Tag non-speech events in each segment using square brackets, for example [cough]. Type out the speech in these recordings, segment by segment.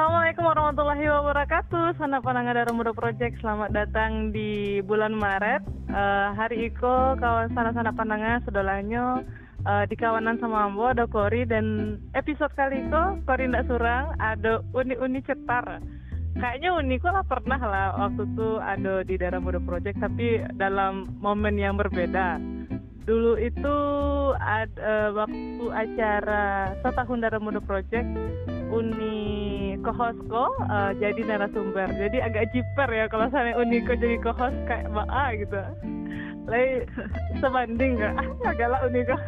Assalamualaikum warahmatullahi wabarakatuh. Sana Pananga Darah Muda Project. Selamat datang di bulan Maret. Uh, hari Iko kawan sana-sana Pananga sedolanyo uh, di kawanan sama Ambo ada Kori dan episode kali Iko Kori ndak surang ada uni-uni cetar. Kayaknya uni lah pernah lah waktu itu ada di Darah Muda Project tapi dalam momen yang berbeda. Dulu itu ada uh, waktu acara setahun Darah Muda Project Uni Kohosko uh, jadi narasumber. Jadi agak jiper ya kalau saya Uni kok jadi kohos kayak Mbak gitu. Lai sebanding gak? Ah, agaklah Uni kok.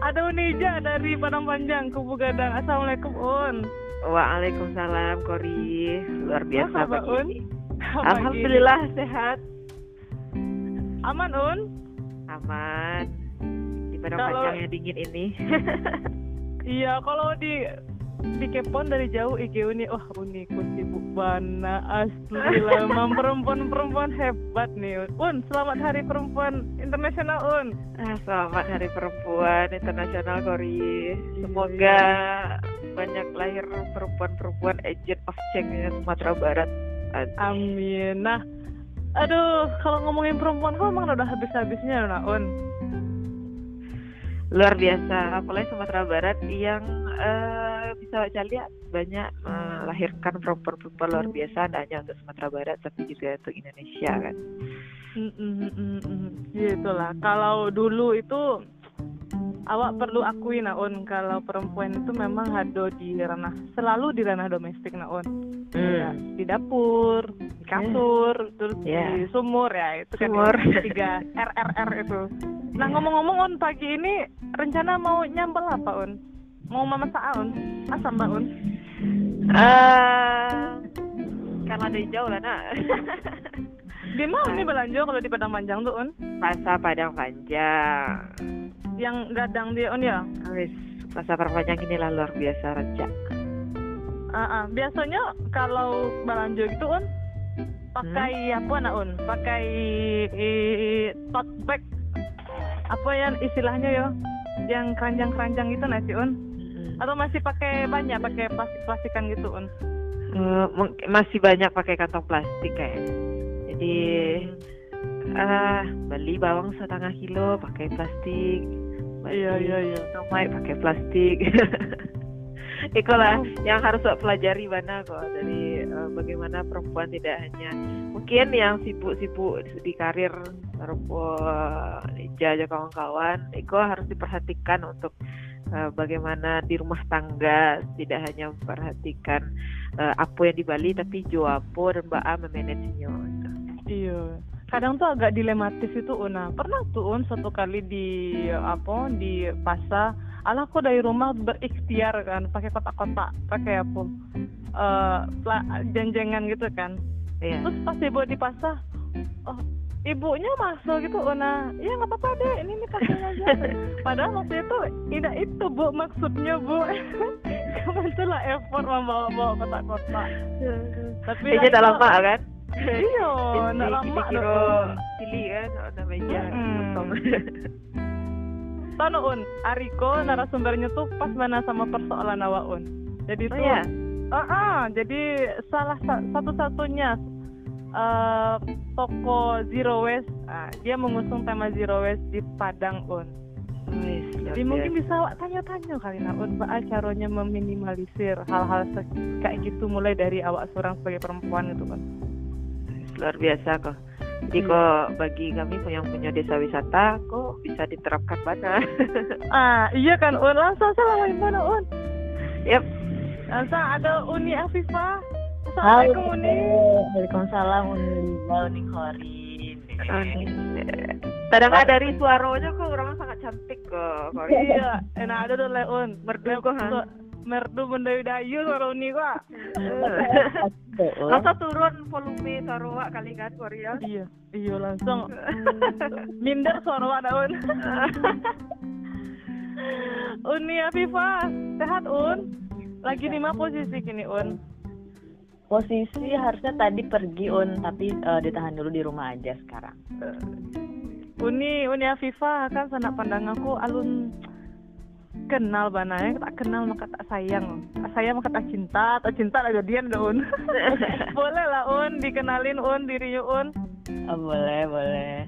Ada Unija dari Padang Panjang, Kubu Gadang. Assalamualaikum Un. Waalaikumsalam Kori. Luar biasa Apa, Un? ini. Alhamdulillah sehat, Aman Un? aman. Di Padang Kalau- Panjang yang dingin ini. [laughs] Iya, kalau di di Kepon dari jauh IG Uni, wah Uni ku sibuk bana asli lah, [laughs] Emang perempuan-perempuan hebat nih Un. Selamat Hari Perempuan Internasional Un. Ah, Selamat Hari Perempuan Internasional Kori. Iya, Semoga banyak lahir perempuan-perempuan agent of change Sumatera Barat. Amin. Nah, aduh, kalau ngomongin perempuan, kok emang udah habis-habisnya, nah, Un? Luar biasa, apalagi Sumatera Barat yang eh, bisa baca lihat banyak melahirkan perempuan-perempuan luar biasa, tidak hanya untuk Sumatera Barat tapi juga untuk Indonesia kan. Mm, mm, mm, mm, mm. Gitu lah. Kalau dulu itu awak perlu akui Naun kalau perempuan itu memang ada di ranah selalu di ranah domestik Naun. Ya, di dapur, di kasur, terus Ya. di sumur ya itu kan Sumur. ya, tiga RRR itu. Nah ngomong-ngomong Un pagi ini rencana mau nyambel apa Un? Mau memasak Un? Asam Mbak Un? Eh, karena dari jauh lah nak. [laughs] Di mana nih belanja kalau di Padang Panjang tuh Un? Pasar Padang Panjang. Yang gadang dia Un ya? Wis, pasar Padang Panjang inilah luar biasa raja. Ah, ah. biasanya kalau belanja gitu un pakai apa nak un? Pakai eh, tote bag apa yang istilahnya ya? Yang keranjang-keranjang gitu nasi un? Atau masih pakai banyak pakai plastik-plastikan gitu un? Mung- masih banyak pakai kantong plastik kayaknya. Jadi ah beli bawang setengah kilo pakai plastik. Beli Iya iya iya. tomat pakai plastik. [laughs] Itulah yang harus pelajari mana kok dari eh, bagaimana perempuan tidak hanya mungkin yang sibuk-sibuk di karir perempuan aja kawan-kawan, itu harus diperhatikan untuk eh, bagaimana di rumah tangga tidak hanya memperhatikan eh, apa yang di Bali tapi jo apa dan mbak A memanagenya. Iya. Kadang tuh agak dilematis itu Una. Pernah tuh Un satu kali di apa di pasar, alah kok dari rumah berikhtiar kan, pakai kotak-kotak, pakai apa? eh pla- janjengan gitu kan. Iya. Terus pas ibu di pasar, oh ibunya masuk gitu Una. Iya nggak apa-apa deh, ini nih kasih aja. [laughs] Padahal waktu itu tidak itu bu maksudnya bu. [laughs] Kamu lah effort membawa-bawa kotak-kotak. Tapi Ini udah lama kan? Iya, nggak lama kira dong. pilih kan ada meja. Tahu [laughs] Un, Ariko narasumbernya tuh pas mana sama persoalan awak Un. Jadi Oh tuh, ya, Ah, ah, jadi salah sa- satu-satunya eh, toko Zero Waste, ah, dia mengusung tema Zero Waste di Padang Un. Luar Jadi mungkin bisa awak tanya-tanya kali nak Un, Mbak, caranya meminimalisir hal-hal kayak gitu mulai dari awak seorang sebagai perempuan gitu kan. luar biasa kok. Jadi Iya. kok bagi kami yang punya desa wisata kok bisa diterapkan mana? [laughs] Ah, iya kan Un, langsung salah mana Un? Yap. Langsung ada Uni Afifah. Halo, Assalamualaikum Uni. Waalaikumsalam Uni Uni Korin. Kadang ada dari suaranya kok orang sangat cantik kok. Kok [laughs] Iya, enak ada tuh Leon. Merdu kok, ha? Merdu mendayu-dayu suara Uni kok. [laughs] Masa turun volume suara wak kali kan Korea? Iya, iya langsung [laughs] minder suara wak ada Un. Uni Afifah, sehat Un? Lagi di mana posisi kini Un? Posisi harusnya tadi pergi Un, tapi eh, ditahan dulu di rumah aja sekarang. Uni Uni Afifah kan sanak pandang aku alun kenal bananya tak kenal maka tak sayang. Tak sayang maka tak cinta. Tak cinta tak jadian dah un. [laughs] Boleh lah un dikenalin un dirinya un. Oh, boleh boleh.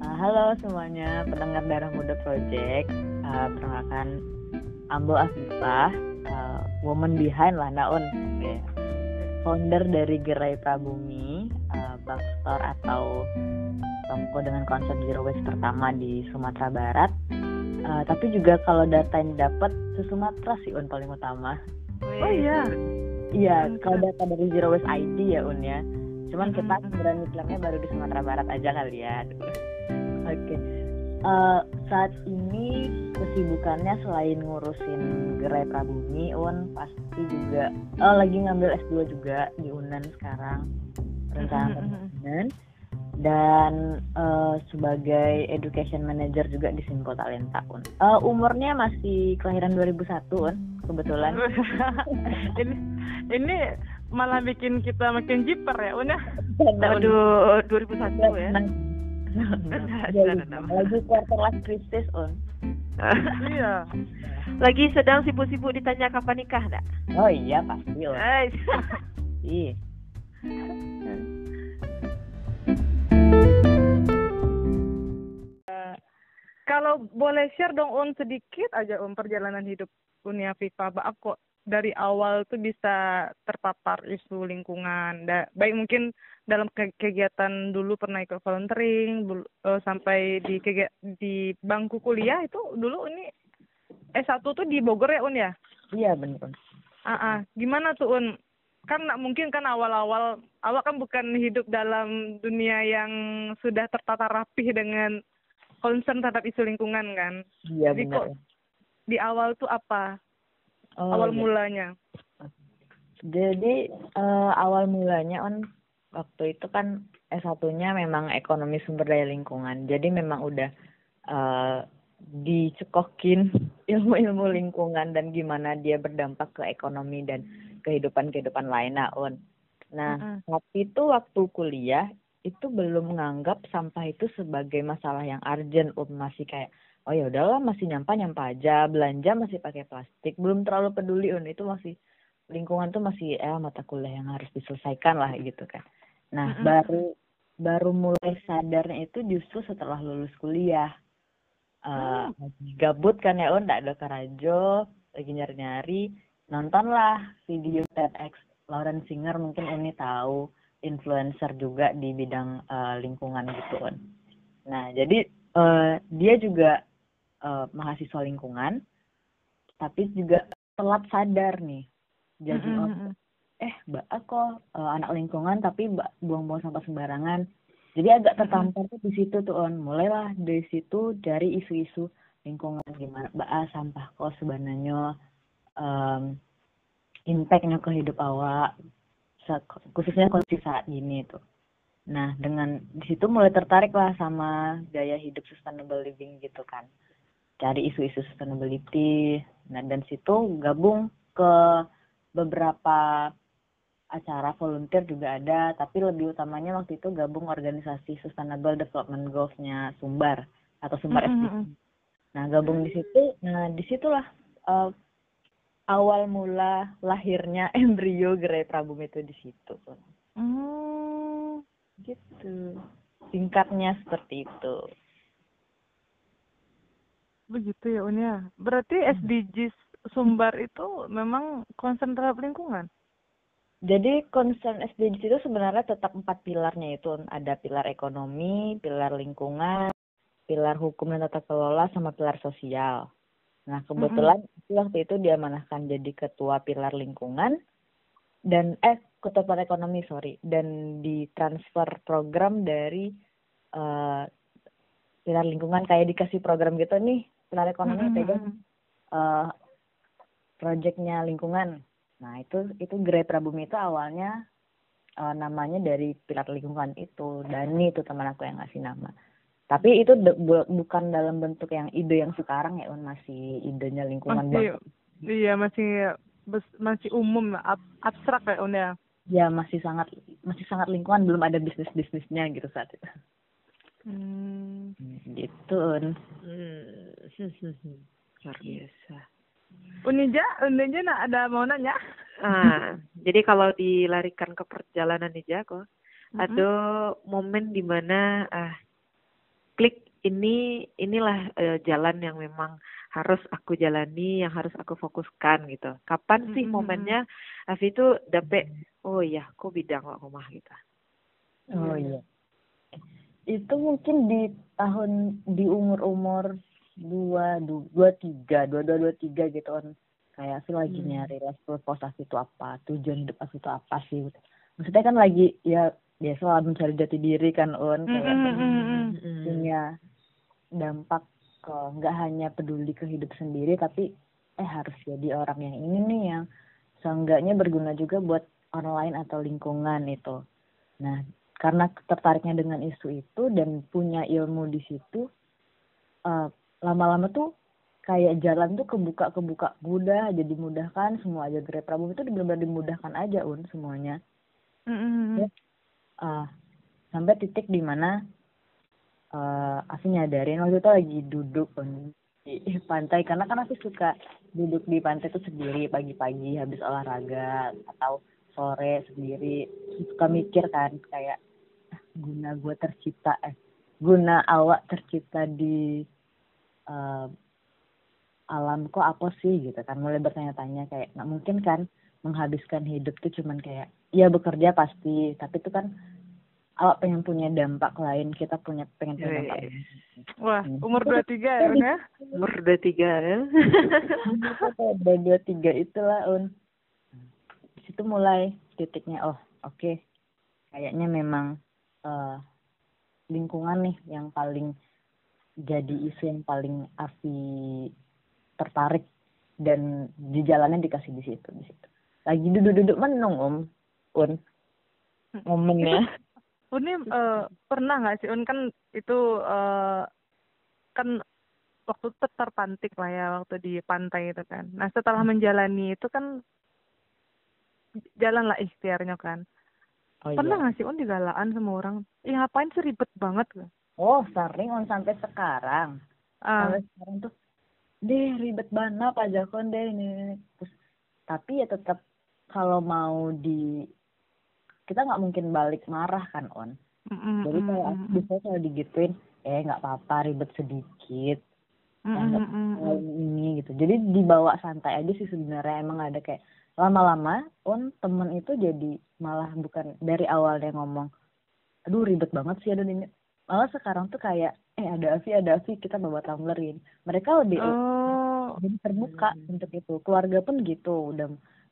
Uh, halo semuanya pendengar darah muda project. Uh, perkenalkan Ambo Afifah uh, woman behind lah Naun okay. Founder dari Gerai Prabumi uh, Bank Store atau toko dengan konsep zero waste pertama di Sumatera Barat Uh, tapi juga kalau data yang dapat se Sumatera sih un paling utama. Oh iya. Iya, kalau data dari Zero Waste ID ya un ya. Cuman kita berani klaimnya baru di Sumatera Barat aja kali ya. Oke. Okay. Uh, saat ini kesibukannya selain ngurusin gerai Prabumi, Un pasti juga oh, lagi ngambil S2 juga di Unan sekarang rencana mm dan uh, sebagai education manager juga di Simpo Talenta Un. Uh, umurnya masih kelahiran 2001 Un, kebetulan. [laughs] ini ini malah bikin kita makin jiper ya Un ya. Aduh, 2001 ya. [laughs] Lagi quarter life crisis Un. [laughs] iya. Lagi sedang sibuk-sibuk ditanya kapan nikah enggak? Oh iya pasti Un. [laughs] Iya. kalau boleh share dong Un sedikit aja Un perjalanan hidup Unia Viva Mbak kok dari awal tuh bisa terpapar isu lingkungan da, baik mungkin dalam kegiatan dulu pernah ikut volunteering uh, sampai di di bangku kuliah itu dulu ini S1 tuh di Bogor ya Un ya iya benar ah uh, uh, gimana tuh Un kan mungkin kan awal-awal awal kan bukan hidup dalam dunia yang sudah tertata rapih dengan concern terhadap isu lingkungan kan. Iya benar. Di awal tuh apa? Oh, awal iya. mulanya. Jadi uh, awal mulanya on waktu itu kan S1-nya memang ekonomi sumber daya lingkungan. Jadi memang udah uh, dicekokin [laughs] ilmu-ilmu lingkungan dan gimana dia berdampak ke ekonomi dan kehidupan-kehidupan lainnya on. Nah, uh -uh. waktu itu waktu kuliah itu belum menganggap sampah itu sebagai masalah yang urgent um masih kayak oh ya udahlah masih nyampah nyampah aja belanja masih pakai plastik. Belum terlalu peduli un. Itu masih lingkungan tuh masih eh mata kuliah yang harus diselesaikan lah gitu kan. Nah mm -hmm. baru baru mulai sadarnya itu justru setelah lulus kuliah. Uh, mm. gabut kan ya un? Nggak ada karajo lagi nyari nyari nontonlah video TEDx Lauren Singer mungkin ini tahu influencer juga di bidang uh, lingkungan gitu kan. Nah, jadi uh, dia juga uh, mahasiswa lingkungan, tapi juga telat sadar nih. Jadi mm -hmm. eh mbak aku uh, anak lingkungan tapi buang-buang sampah sembarangan. Jadi agak tertampar tuh di situ tuh on. Mulailah dari situ dari isu-isu lingkungan gimana mbak ah, sampah kok sebenarnya um, impactnya ke hidup awak khususnya kondisi saat ini tuh. Nah, dengan di situ mulai tertarik lah sama gaya hidup sustainable living gitu kan. Cari isu-isu sustainability. Nah, dan situ gabung ke beberapa acara volunteer juga ada, tapi lebih utamanya waktu itu gabung organisasi Sustainable Development Goals-nya Sumbar atau Sumbar mm -hmm. SDG. Nah, gabung di situ, nah di situlah uh, awal mula lahirnya [laughs] embrio gerai Prabum itu di situ. Hmm, gitu. Singkatnya seperti itu. Begitu ya Unia. Berarti hmm. SDGs Sumbar itu memang concern terhadap lingkungan? Jadi concern SDGs itu sebenarnya tetap empat pilarnya itu ada pilar ekonomi, pilar lingkungan, pilar hukum dan tata kelola, sama pilar sosial. Nah, kebetulan mm-hmm. waktu itu diamanahkan jadi ketua pilar lingkungan dan eh ketua pilar ekonomi sorry dan ditransfer program dari uh, pilar lingkungan kayak dikasih program gitu nih pilar ekonomi mm-hmm. pegang uh, proyeknya lingkungan. Nah itu itu Grey Prabumi itu awalnya uh, namanya dari pilar lingkungan itu Dani itu teman aku yang ngasih nama tapi itu bu bukan dalam bentuk yang ide yang sekarang ya un masih idenya lingkungan masih, banget iya masih masih umum ab abstrak ya un ya ya masih sangat masih sangat lingkungan belum ada bisnis bisnisnya gitu saat itu hmm. gitu un hmm. [laughs] luar biasa Unija, Unija nah, ada mau nanya? Ah, jadi kalau dilarikan ke perjalanan nih Jako, Mm-mm. ada momen di mana ah klik ini inilah eh, jalan yang memang harus aku jalani, yang harus aku fokuskan gitu. Kapan sih Mm-mm. momennya Afi itu dapet oh iya, kok bidang kok rumah gitu. Oh iya. Itu mungkin di tahun di umur-umur dua du- dua tiga dua dua dua tiga gitu kan kayak sih lagi Hmm. nyari lah posasi itu apa tujuan hidup aku itu apa sih gitu. maksudnya kan lagi ya biasa lah mencari jati diri kan on kayak punya dampak ke nggak hanya peduli ke hidup sendiri tapi eh harus jadi orang yang ini nih yang seenggaknya berguna juga buat orang lain atau lingkungan itu. Nah, karena tertariknya dengan isu itu dan punya ilmu di situ, eh, lama-lama tuh kayak jalan tuh kebuka kebuka mudah jadi mudah kan semua aja Grab Prabu. Itu benar-benar dimudahkan aja un semuanya. Mm-mm. Ah, sampai titik di mana eh aku nyadarin waktu itu lagi duduk di pantai. Karena kan aku suka duduk di pantai itu sendiri pagi-pagi habis olahraga atau sore sendiri. Suka mikir kan kayak "Ah, guna gue tercipta eh guna awak tercipta di eh, alam kok apa sih? Gitu kan mulai bertanya-tanya kayak nggak mungkin kan menghabiskan hidup tuh cuman kayak ya bekerja pasti tapi itu kan awak pengen punya dampak lain kita punya pengen punya dampak Wih. Wah, Hmm. umur 23 ya, Un ya? Umur udah tiga ya. udah dua tiga itulah un di situ mulai titiknya oh oke kayaknya memang eh, lingkungan nih yang paling jadi isu yang paling Afi tertarik dan di jalannya dikasih di situ di situ lagi duduk-duduk menung om un momennya Un ini eh, pernah nggak sih Un kan itu eh, kan waktu itu terpantik lah ya waktu di pantai itu kan. Nah setelah menjalani itu kan jalan lah ikhtiarnya kan. oh pernah iya nggak sih Un digalaan sama orang? Ih ngapain sih ribet banget loh. oh sering on sampai sekarang Ah, sampai sekarang tuh deh ribet banget Pak Jakon deh ini, ini. Terus, tapi ya tetap kalau mau di kita nggak mungkin balik marah kan on? Jadi kayak mm, aku biasanya kalau digituin eh nggak apa-apa ribet sedikit. Mm, anggap mm, mm, hal ini gitu. Jadi dibawa santai aja sih sebenarnya. Emang ada kayak lama-lama on temen itu jadi malah bukan dari awalnya ngomong aduh ribet banget sih aduh ini. Malah sekarang tuh kayak eh ada Afi ada Afi kita bawa tumblerin. Mereka lebih Oh, jadi terbuka untuk itu. Keluarga pun gitu udah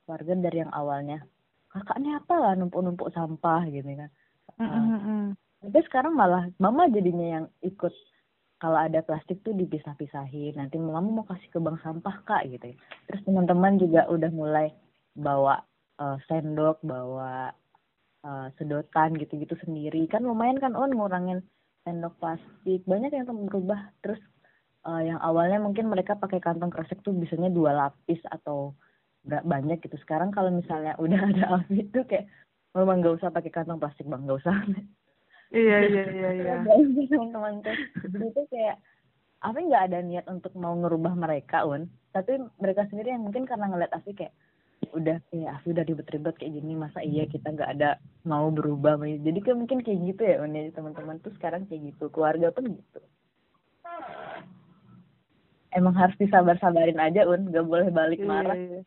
keluarga dari yang awalnya. Kakaknya apa lah numpuk-numpuk sampah gitu kan. Mm, mm, mm. tapi sekarang malah mama jadinya yang ikut kalau ada plastik tuh dipisah-pisahin. Nanti mama mau kasih ke bank sampah kak gitu ya. Terus teman-teman juga udah mulai bawa eh, sendok bawa eh, sedotan gitu-gitu sendiri. Kan lumayan kan on ngurangin sendok plastik. Banyak yang berubah terus eh, yang awalnya mungkin mereka pakai kantong kresek tuh biasanya dua lapis atau nggak banyak gitu. Sekarang kalau misalnya [laughs] udah ada api tuh kayak memang nggak usah pakai kantong plastik bang. Nggak usah. Iya iya [laughs] iya iya. Teman-teman. Tuh jadi tuh kayak Afi nggak ada niat untuk mau ngerubah mereka un. Tapi mereka sendiri yang mungkin karena ngeliat Afi kayak udah ya Afi udah ribet-ribet kayak gini masa iya kita nggak ada mau berubah? Jadi kan mungkin kayak gitu ya un ya teman-teman. Tuh sekarang kayak gitu. Keluarga pun gitu. Emang harus disabar-sabarin aja un. Nggak boleh balik Iya, marah. iya.